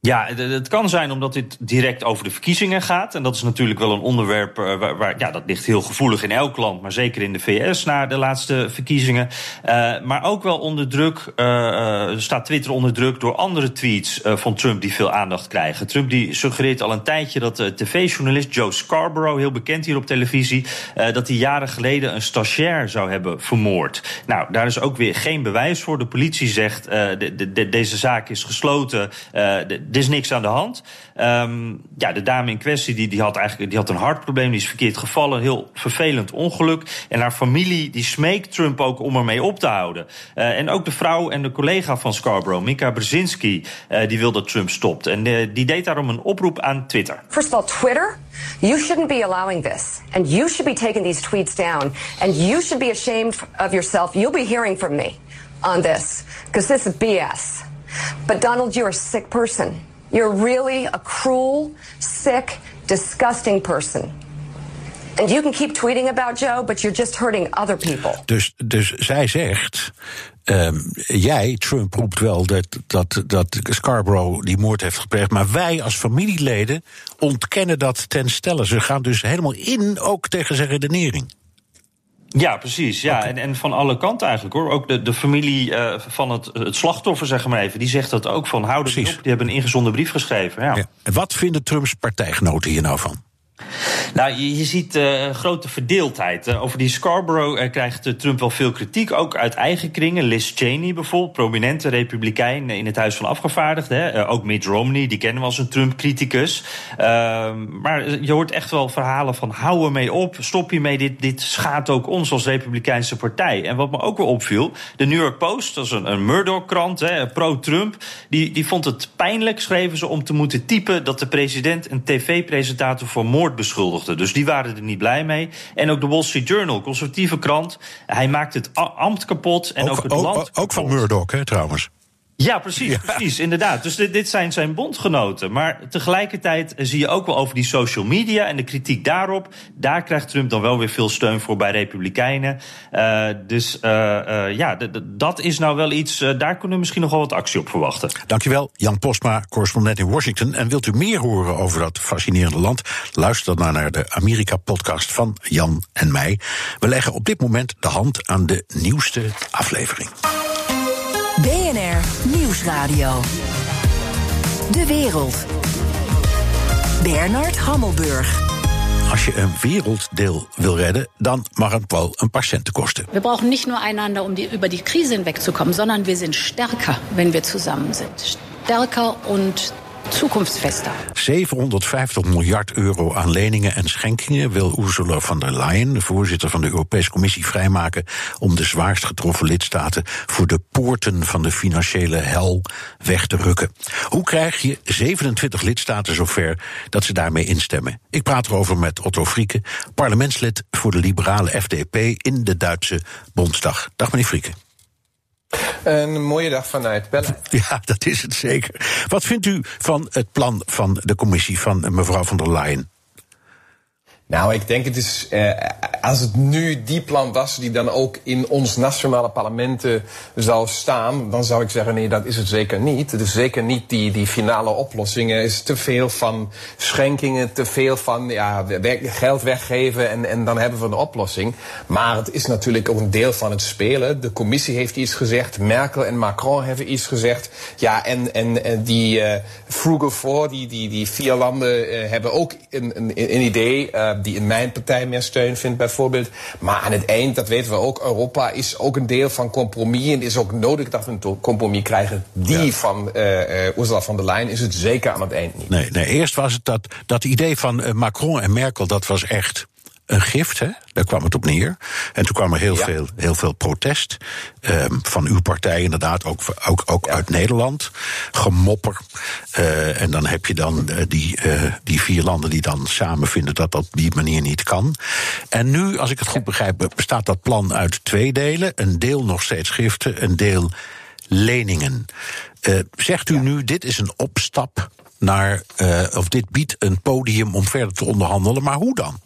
Ja, het- kan zijn omdat dit direct over de verkiezingen gaat. En dat is natuurlijk wel een onderwerp eh, waar, ja, dat ligt heel gevoelig in elk land, maar zeker in de VS na de laatste verkiezingen. Eh, maar ook wel onder druk, eh, staat Twitter onder druk door andere tweets van Trump die veel aandacht krijgen. Trump die suggereert al een tijdje dat tv-journalist Joe Scarborough, heel bekend hier op televisie, dat hij jaren geleden een stagiair zou hebben vermoord. Nou, daar is ook weer geen bewijs voor. De politie zegt de, de, de- deze zaak is gesloten. de- er is niks aan de hand. Ehm, ja, de dame in kwestie die, die had eigenlijk die had een hartprobleem, die is verkeerd gevallen, heel vervelend ongeluk. En haar familie die smeekt Trump ook om ermee op te houden. Eh, en ook de vrouw en de collega van Scarborough, Mika Brzezinski, eh, die wil dat Trump stopt. En eh, die deed daarom een oproep aan Twitter. First of all, Twitter, you shouldn't be allowing this. And you should be taking these tweets down. And you should be ashamed of yourself. You'll be hearing from me on this because this is BS. But Donald, you're a sick person. You're really a cruel, sick, disgusting person. And you can keep tweeting about Joe, but you're just hurting other people. Dus, dus zij zegt. ehm, jij, Trump, roept wel dat, dat, dat Scarborough die moord heeft gepleegd. Maar wij als familieleden ontkennen dat ten stelle. Ze gaan dus helemaal in ook tegen zijn redenering. Ja, precies. Ja. En, en van alle kanten eigenlijk hoor. Ook de, de familie eh, van het, het slachtoffer, zeg maar even, die zegt dat ook van hou niet op. Die hebben een ingezonden brief geschreven. Ja. En wat vinden Trumps partijgenoten hier nou van? Nou, je, je ziet eh, grote verdeeldheid. Eh, over die Scarborough eh, krijgt Trump wel veel kritiek, ook uit eigen kringen. Liz Cheney bijvoorbeeld, prominente republikein in het Huis van Afgevaardigden. hè. Ook Mitt Romney, die kennen we als een Trump-criticus. Ehm, maar je hoort echt wel verhalen van hou ermee op, stop hiermee, dit, dit schaadt ook ons als republikeinse partij. En wat me ook wel opviel, de New York Post, dat is een, een Murdoch-krant, pro-Trump, die, die vond het pijnlijk, schreven ze, om te moeten typen dat de president een tv-presentator voor moord Dus die waren er niet blij mee. En ook de Wall Street Journal, conservatieve krant, hij maakt het ambt kapot en ook, het land ook, ook van Murdoch, hè, trouwens. Ja, precies, precies, inderdaad. Dus dit, dit zijn zijn bondgenoten. Maar tegelijkertijd zie je ook wel over die social media en de kritiek daarop. Daar krijgt Trump dan wel weer veel steun voor bij Republikeinen. Eh, dus eh, eh, ja, dat is nou wel iets. daar kunnen we misschien nog wel wat actie op verwachten. Dankjewel, Jan Postma, correspondent in Washington. En wilt u meer horen over dat fascinerende land? Luister dan naar de Amerika-podcast van Jan en mij. We leggen op dit moment de hand aan de nieuwste aflevering. BNR Nieuwsradio. De wereld. Bernard Hammelburg. Als je een werelddeel wil redden, dan mag het wel een paar centen kosten. Wir brauchen nicht nur einander, um die, über die Krise hinwegzukommen, sondern wir sind stärker, wenn wir zusammen sind. Stärker und zukunftsfester. 750 miljard euro aan leningen en schenkingen wil Ursula von der Leyen, de voorzitter van de Europese Commissie, vrijmaken om de zwaarst getroffen lidstaten voor de poorten van de financiële hel weg te rukken. Hoe krijg je 27 lidstaten zover dat ze daarmee instemmen? Ik praat erover met Otto Frieke, parlementslid voor de liberale FDP in de Duitse Bondsdag. Dag meneer Frieke. Een mooie dag vanuit Bellen. Ja, dat is het zeker. Wat vindt u van het plan van de commissie van mevrouw van der Leyen? Nou, ik denk het is, eh, als het nu die plan was die dan ook in ons nationale parlementen zou staan, dan zou ik zeggen nee, dat is het zeker niet. Het is zeker niet die, die finale oplossing. Er is te veel van schenkingen, te veel van ja, geld weggeven en, en dan hebben we een oplossing. Maar het is natuurlijk ook een deel van het spelen. De commissie heeft iets gezegd, Merkel en Macron hebben iets gezegd. Ja, en, en, en die eh, Frugal die, die, die vier landen, eh, hebben ook een, een, een idee. eh, die in mijn partij meer steun vindt bijvoorbeeld. Maar aan het eind, dat weten we ook, Europa is ook een deel van compromis. En het is ook nodig dat we een compromis krijgen. Die van uh, Ursula von der Leyen is het zeker aan het eind niet. Nee, nee eerst was het dat, dat idee van Macron en Merkel, dat was echt een gift, hè? daar kwam het op neer. En toen kwam er heel, veel, heel veel protest. Um, van uw partij inderdaad, ook, ook, ook uit Nederland. Gemopper. Uh, en dan heb je dan uh, die, uh, die vier landen die dan samen vinden dat dat op die manier niet kan. En nu, als ik het goed begrijp, bestaat dat plan uit twee delen. Een deel nog steeds giften, een deel leningen. zegt u nu, dit is een opstap naar, of dit biedt een podium om verder te onderhandelen, maar hoe dan?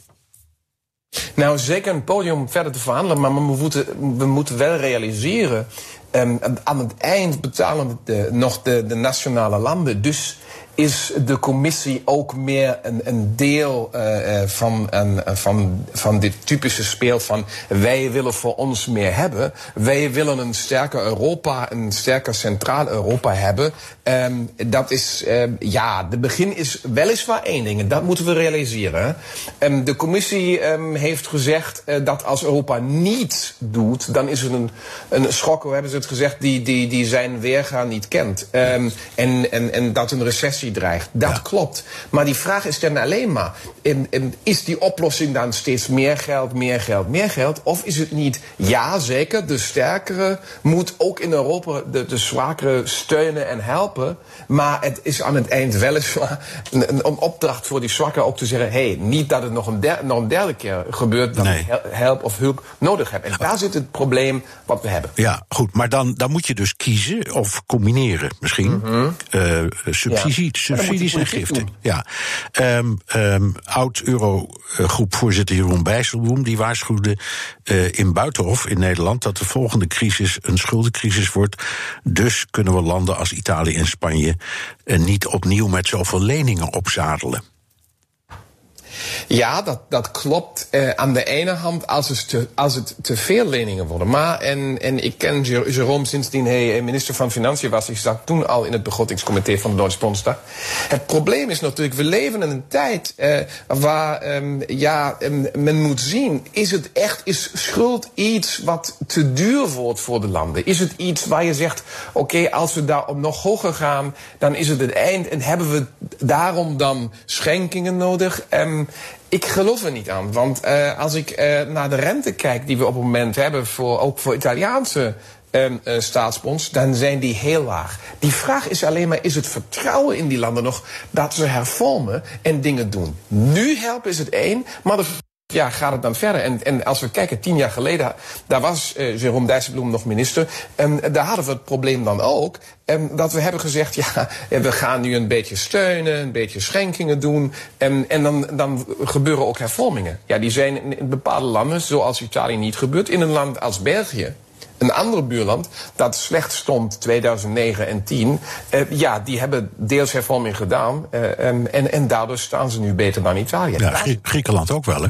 Nou, zeker een podium verder te verhandelen, maar we moeten, we moeten wel realiseren. Um, aan het eind betalen de, nog de, de nationale landen. Dus is de commissie ook meer een, een deel uh, van, een, van, van dit typische speel van wij willen voor ons meer hebben. Wij willen een sterker Europa, een sterker Centraal Europa hebben. Um, dat is, uh, ja, de begin is weliswaar één ding en dat moeten we realiseren. Um, de commissie heeft gezegd uh, dat als Europa niets doet, dan is het een, een schok, hoe hebben ze het gezegd, die, die, die zijn weerga niet kent. en, en, en dat een recessie dreigt. Dat klopt. Maar die vraag is dan alleen maar: in, in, is die oplossing dan steeds meer geld, meer geld, meer geld? Of is het niet, ja zeker, de sterkere moet ook in Europa de, de zwakere steunen en helpen. Maar het is aan het eind weliswaar een, een, een opdracht voor die zwakken ook te zeggen: hé, hey, niet dat het nog een, der, nog een derde keer gebeurt dat nee. ik help of hulp nodig heb. En daar zit het probleem wat we hebben. Ja, goed. Maar dan, dan moet je dus kiezen of combineren misschien. Mm -hmm. uh, subsidie, ja subsidies en giften. Ja. Um, um, Oud-Eurogroepvoorzitter Jeroen Bijsselboom die waarschuwde uh, in Buitenhof in Nederland dat de volgende crisis een schuldencrisis wordt. Dus kunnen we landen als Italië en Spanje uh, niet opnieuw met zoveel leningen opzadelen. Ja, dat, dat klopt. Uh, aan de ene hand als het, te, als het te veel leningen worden. Maar, en, en ik ken Jerome sindsdien hij minister van Financiën was. Ik zat toen al in het begrotingscomité van de Deutsche Bundestag. Het probleem is natuurlijk, we leven in een tijd uh, waar um, ja, um, men moet zien... is het echt, is schuld iets wat te duur wordt voor de landen? Is het iets waar je zegt, oké, als we daar nog hoger gaan... dan is het het eind en hebben we daarom dan schenkingen nodig... Um, ik geloof er niet aan. Want uh, als ik uh, naar de rente kijk die we op het moment hebben, voor, ook voor Italiaanse uh, staatsbonds, dan zijn die heel laag. Die vraag is alleen maar: is het vertrouwen in die landen nog dat ze hervormen en dingen doen? Nu helpen is het één, maar de ja, gaat het dan verder? En, en als we kijken, tien jaar geleden, daar was uh, Jerome Dijsselbloem nog minister. En daar hadden we het probleem dan ook. En dat we hebben gezegd, ja, we gaan nu een beetje steunen, een beetje schenkingen doen. En, en dan, dan gebeuren ook hervormingen. Ja, die zijn in bepaalde landen, zoals Italië, niet gebeurd. In een land als België een ander buurland dat slecht stond 2009 en 10, uh, ja, die hebben deels hervorming gedaan. En, en, en daardoor staan ze nu beter dan Italië. Ja, Griekenland ook wel, hè?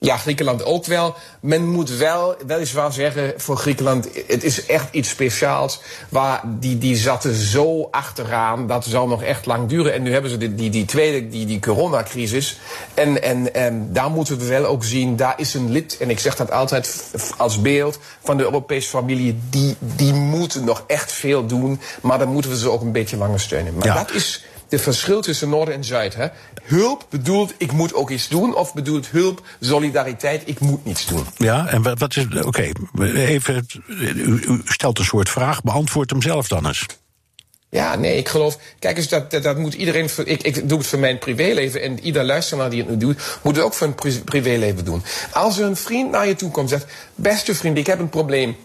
Ja, Griekenland ook wel. Men moet wel, weliswaar zeggen, voor Griekenland, het is echt iets speciaals. Waar die, die zaten zo achteraan, dat zal nog echt lang duren. En nu hebben ze die, die, die tweede, die, die coronacrisis. En, en, en daar moeten we wel ook zien, daar is een lid, en ik zeg dat altijd als beeld van de Europese familie, die, die moeten nog echt veel doen. Maar dan moeten we ze ook een beetje langer steunen. Maar ja. dat is het verschil tussen Noord en Zuid. Hè? Hulp bedoelt, ik moet ook iets doen. Of bedoelt hulp, solidariteit, ik moet niets doen. Ja, en wat is. Oké, even. U, u stelt een soort vraag, beantwoord hem zelf dan eens. Ja, nee, ik geloof. Kijk eens, dat, dat, dat moet iedereen. Ik, ik doe het voor mijn privéleven. En ieder luisteraar die het nu doet, moet het ook voor een privéleven doen. Als er een vriend naar je toe komt en zegt: Beste vriend, ik heb een probleem.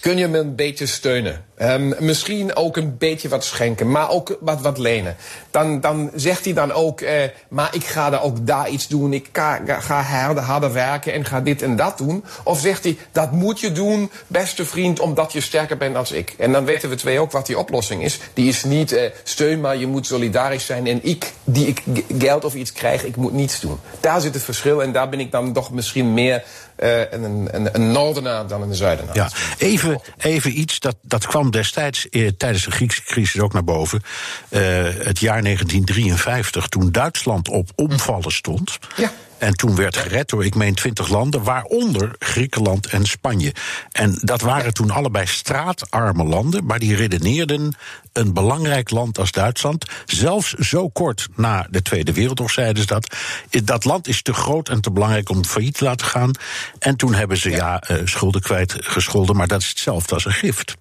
Kun je me een beetje steunen? Um, misschien ook een beetje wat schenken, maar ook wat, wat lenen. Dan, dan zegt hij dan ook, uh, maar ik ga er ook daar iets doen. Ik ga, ga harder, werken en ga dit en dat doen. Of zegt hij, dat moet je doen, beste vriend, omdat je sterker bent dan ik. En dan weten we twee ook wat die oplossing is. Die is niet uh, steun, maar je moet solidarisch zijn. En ik, die ik geld of iets krijg, ik moet niets doen. Daar zit het verschil en daar ben ik dan toch misschien meer uh, een, een, een noordenaar dan een zuidenaar. Ja, even, even iets, dat, dat kwam destijds eh, tijdens de Griekse crisis ook naar boven. Uh, het jaar 1953, toen Duitsland op omvallen stond. Ja. En toen werd gered door, ik meen, twintig landen, waaronder Griekenland en Spanje. En dat waren toen allebei straatarme landen, maar die redeneerden een belangrijk land als Duitsland, zelfs zo kort na de Tweede Wereldoorlog zeiden ze dat, dat land is te groot en te belangrijk om failliet te laten gaan. En toen hebben ze ja, eh, schulden kwijt gescholden, maar dat is hetzelfde als een gift.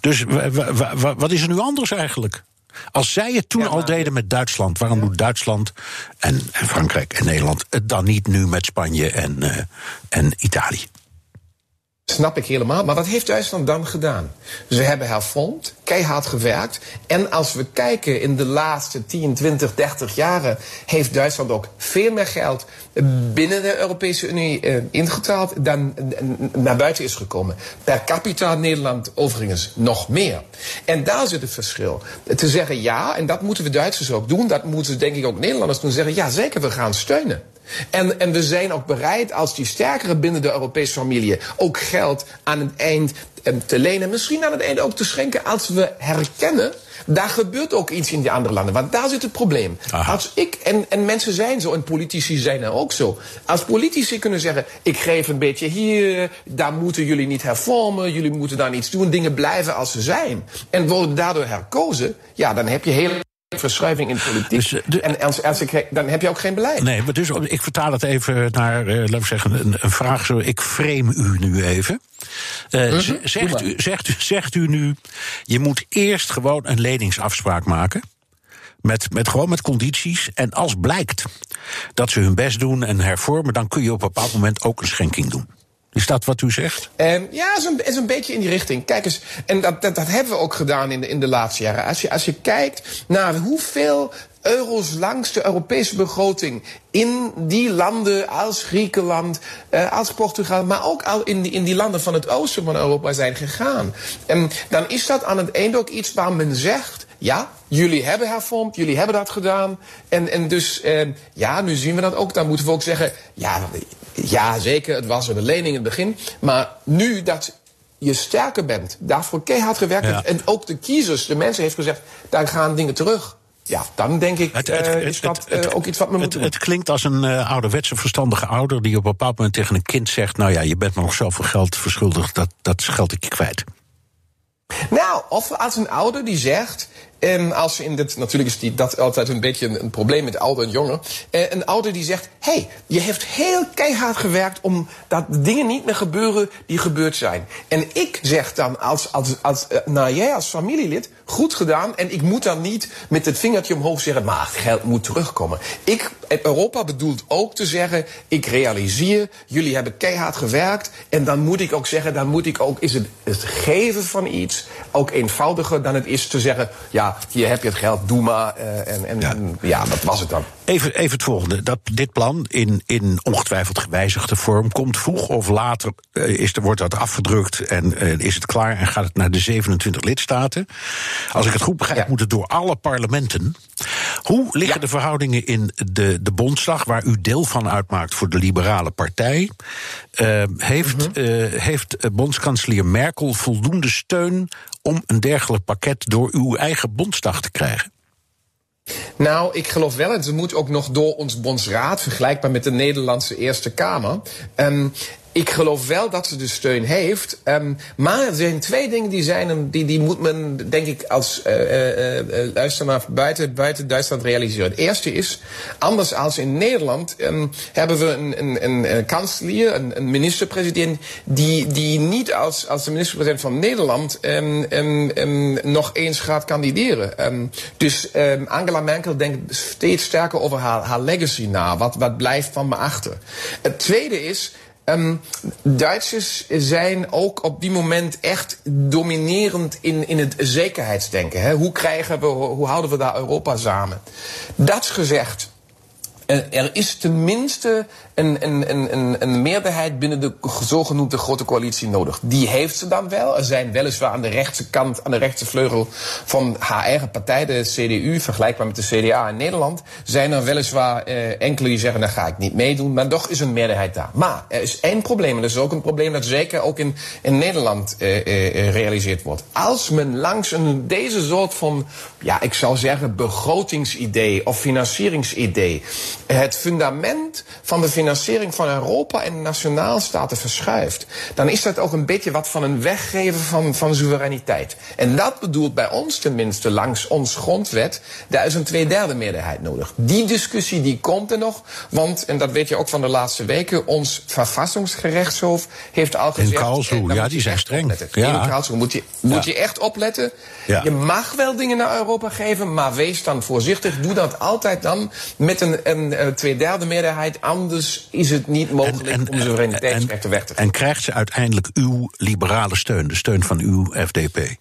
Dus wa- wa- wa- wat is er nu anders eigenlijk? Als zij het toen al deden met Duitsland, waarom doet Duitsland en, en Frankrijk en Nederland het dan niet nu met Spanje en, eh, en Italië? Snap ik helemaal. Maar wat heeft Duitsland dan gedaan? Ze hebben hervormd, keihard gewerkt. En als we kijken in de laatste 10, 20, 30 jaren... heeft Duitsland ook veel meer geld binnen de Europese Unie eh, ingetraald... dan naar buiten is gekomen. Per capita Nederland overigens nog meer. En daar zit het verschil. Te zeggen ja, en dat moeten we Duitsers ook doen... dat moeten denk ik ook Nederlanders doen. Zeggen ja, zeker, we gaan steunen. En, en we zijn ook bereid, als die sterkere binnen de Europese familie ook geld aan het eind eh, te lenen, misschien aan het eind ook te schenken, als we herkennen. Daar gebeurt ook iets in die andere landen. Want daar zit het probleem. Als ik, en, en mensen zijn zo, en politici zijn er ook zo. Als politici kunnen zeggen: Ik geef een beetje hier, daar moeten jullie niet hervormen, jullie moeten daar niets doen, dingen blijven als ze zijn. En worden daardoor herkozen, ja, dan heb je heel verschuiving in politiek. en als, als ik, dan heb je ook geen beleid. Nee, maar dus ik vertaal het even naar, eh, laten we zeggen, een, een vraag. Zo, ik frame u nu even. Eh, Mhm, zegt, u, zegt, u, zegt u nu, je moet eerst gewoon een leningsafspraak maken. Met, met gewoon met condities. En als blijkt dat ze hun best doen en hervormen, dan kun je op een bepaald moment ook een schenking doen. Is dat wat u zegt? Ehm, ja, is een, is een beetje in die richting. Kijk eens, en dat, dat, dat hebben we ook gedaan in de, in de laatste jaren. Als je, als je kijkt naar hoeveel euro's langs de Europese begroting in die landen als Griekenland, eh, als Portugal, maar ook al in die, in die landen van het oosten van Europa zijn gegaan. En dan is dat aan het einde ook iets waar men zegt. Ja, jullie hebben hervormd, jullie hebben dat gedaan. En, en dus, eh, ja, nu zien we dat ook. Dan moeten we ook zeggen, ja, ja, zeker, het was een lening in het begin. Maar nu dat je sterker bent, daarvoor keihard gewerkt Ja. en ook de kiezers, de mensen heeft gezegd, daar gaan dingen terug. Ja, dan denk ik, eh, is dat eh, ook iets wat Het, moeten doen. het klinkt als een eh, ouderwetse verstandige ouder die op een bepaald moment tegen een kind zegt: Nou ja, je bent me nog zoveel geld verschuldigd, dat, dat geld ik je kwijt. Nou, of als een ouder die zegt. En als ze in dit, natuurlijk is die, dat altijd een beetje een, probleem met ouder en jonger. Eh, een ouder die zegt: hé, hey, je hebt heel keihard gewerkt om dat dingen niet meer gebeuren die gebeurd zijn. En ik zeg dan als, als, als eh, nou jij als familielid, goed gedaan. En ik moet dan niet met het vingertje omhoog zeggen: maar geld moet terugkomen. Ik, Europa bedoelt ook te zeggen: ik realiseer, jullie hebben keihard gewerkt. En dan moet ik ook zeggen: dan moet ik ook, is het, het geven van iets ook eenvoudiger dan het is te zeggen: ja, hier heb je het geld, doe maar. eh, en, en, en ja, dat was het dan. Even, even het volgende. Dat dit plan in, in ongetwijfeld gewijzigde vorm komt vroeg of later eh, is, wordt dat afgedrukt en eh, is het klaar en gaat het naar de 27 lidstaten. Als ik het goed begrijp, moet het door alle parlementen. Hoe liggen de verhoudingen in de, de Bondsdag, waar u deel van uitmaakt voor de Liberale Partij? Eh, heeft, eh, heeft bondskanselier Merkel voldoende steun om een dergelijk pakket door uw eigen Bondsdag te krijgen? Nou, ik geloof wel, en ze moet ook nog door ons bondsraad, vergelijkbaar met de Nederlandse Eerste Kamer. Ehm, ik geloof wel dat ze de steun heeft. ehm, maar er zijn twee dingen die zijn, die, die moet men, denk ik, als eh, eh, eh, luisteraar buiten, buiten Duitsland realiseren. Het eerste is, anders als in Nederland, ehm, hebben we een, een, een, kanselier, een, minister-president, die, die niet als, als de minister-president van Nederland ehm, nog eens gaat kandideren. Dus Angela Merkel denkt steeds sterker over haar, haar legacy na. Wat, wat blijft van me achter? Het tweede is. Ehm, Duitsers zijn ook op die moment echt dominerend in, in het zekerheidsdenken. Hè? Hoe krijgen we, hoe houden we daar Europa samen? Dat gezegd, eh, er is tenminste een, meerderheid binnen de zogenoemde grote coalitie nodig. Die heeft ze dan wel. Er zijn weliswaar aan de rechtse kant, aan de rechtse vleugel van haar eigen partij, de CDU, vergelijkbaar met de CDA in Nederland, zijn er weliswaar eh, enkele die zeggen, daar ga ik niet meedoen. Maar toch is een meerderheid daar. Maar er is één probleem, en dat is ook een probleem dat zeker ook in, in Nederland eh, eh, realiseerd wordt. Als men langs een, deze soort van, ja, ik zou zeggen, begrotingsidee of financieringsidee het fundament van de financiering van Europa en de nationaalstaten verschuift, dan is dat ook een beetje wat van een weggeven van, van soevereiniteit. En dat bedoelt bij ons tenminste langs ons grondwet, daar is een tweederde meerderheid nodig. Die discussie die komt er nog, want, en dat weet je ook van de laatste weken, ons verfassingsgerechtshof heeft al gezegd... In Karlsruhe, eh, ja, die zijn streng. Ja. In Karlsruhe moet je, moet Ja. je echt opletten. Ja. Je mag wel dingen naar Europa geven, maar wees dan voorzichtig. Doe dat altijd dan met een, een, een tweederde meerderheid. Anders is het niet mogelijk om soevereiniteitsrechten weg te En krijgt ze uiteindelijk uw liberale steun, de steun van uw FDP?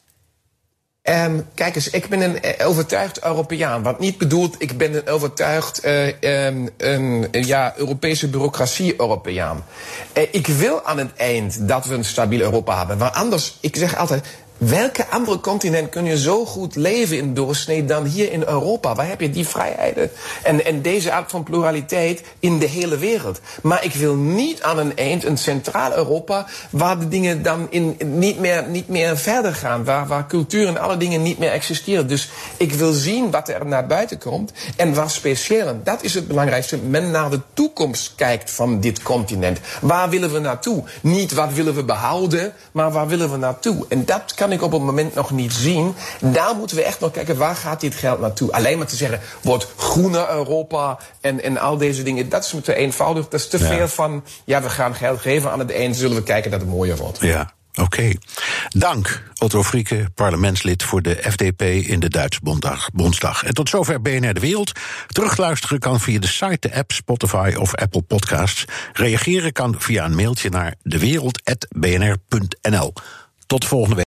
Ehm, kijk eens, ik ben een eh, overtuigd Europeaan. Wat niet bedoelt, ik ben een overtuigd eh, ehm, ja, Europese bureaucratie-Europeaan. Eh, ik wil aan het eind dat we een stabiel Europa hebben. Want anders, ik zeg altijd. Welke andere continent kun je zo goed leven in doorsnee dan hier in Europa? Waar heb je die vrijheden en, en deze aard van pluraliteit in de hele wereld? Maar ik wil niet aan een eind een centraal Europa waar de dingen dan in, niet, meer, niet meer verder gaan. Waar, waar cultuur en alle dingen niet meer existeren. Dus ik wil zien wat er naar buiten komt en wat speciaal. En dat is het belangrijkste. Men naar de toekomst kijkt van dit continent. Waar willen we naartoe? Niet wat willen we behouden, maar waar willen we naartoe? En dat ik op het moment nog niet zien. Daar moeten we echt nog kijken, waar gaat dit geld naartoe? Alleen maar te zeggen, wordt groener Europa en, en al deze dingen, dat is me te eenvoudig. Dat is te Ja. veel van, ja, we gaan geld geven. Aan het eind zullen we kijken dat het mooier wordt. Ja, oké. Dank, Otto Frieke, parlementslid voor de FDP in de Duitse Bondag- Bondsdag. En tot zover BNR De Wereld. Terugluisteren kan via de site, de app, Spotify of Apple Podcasts. Reageren kan via een mailtje naar dewereld.bnr.nl. Tot volgende week.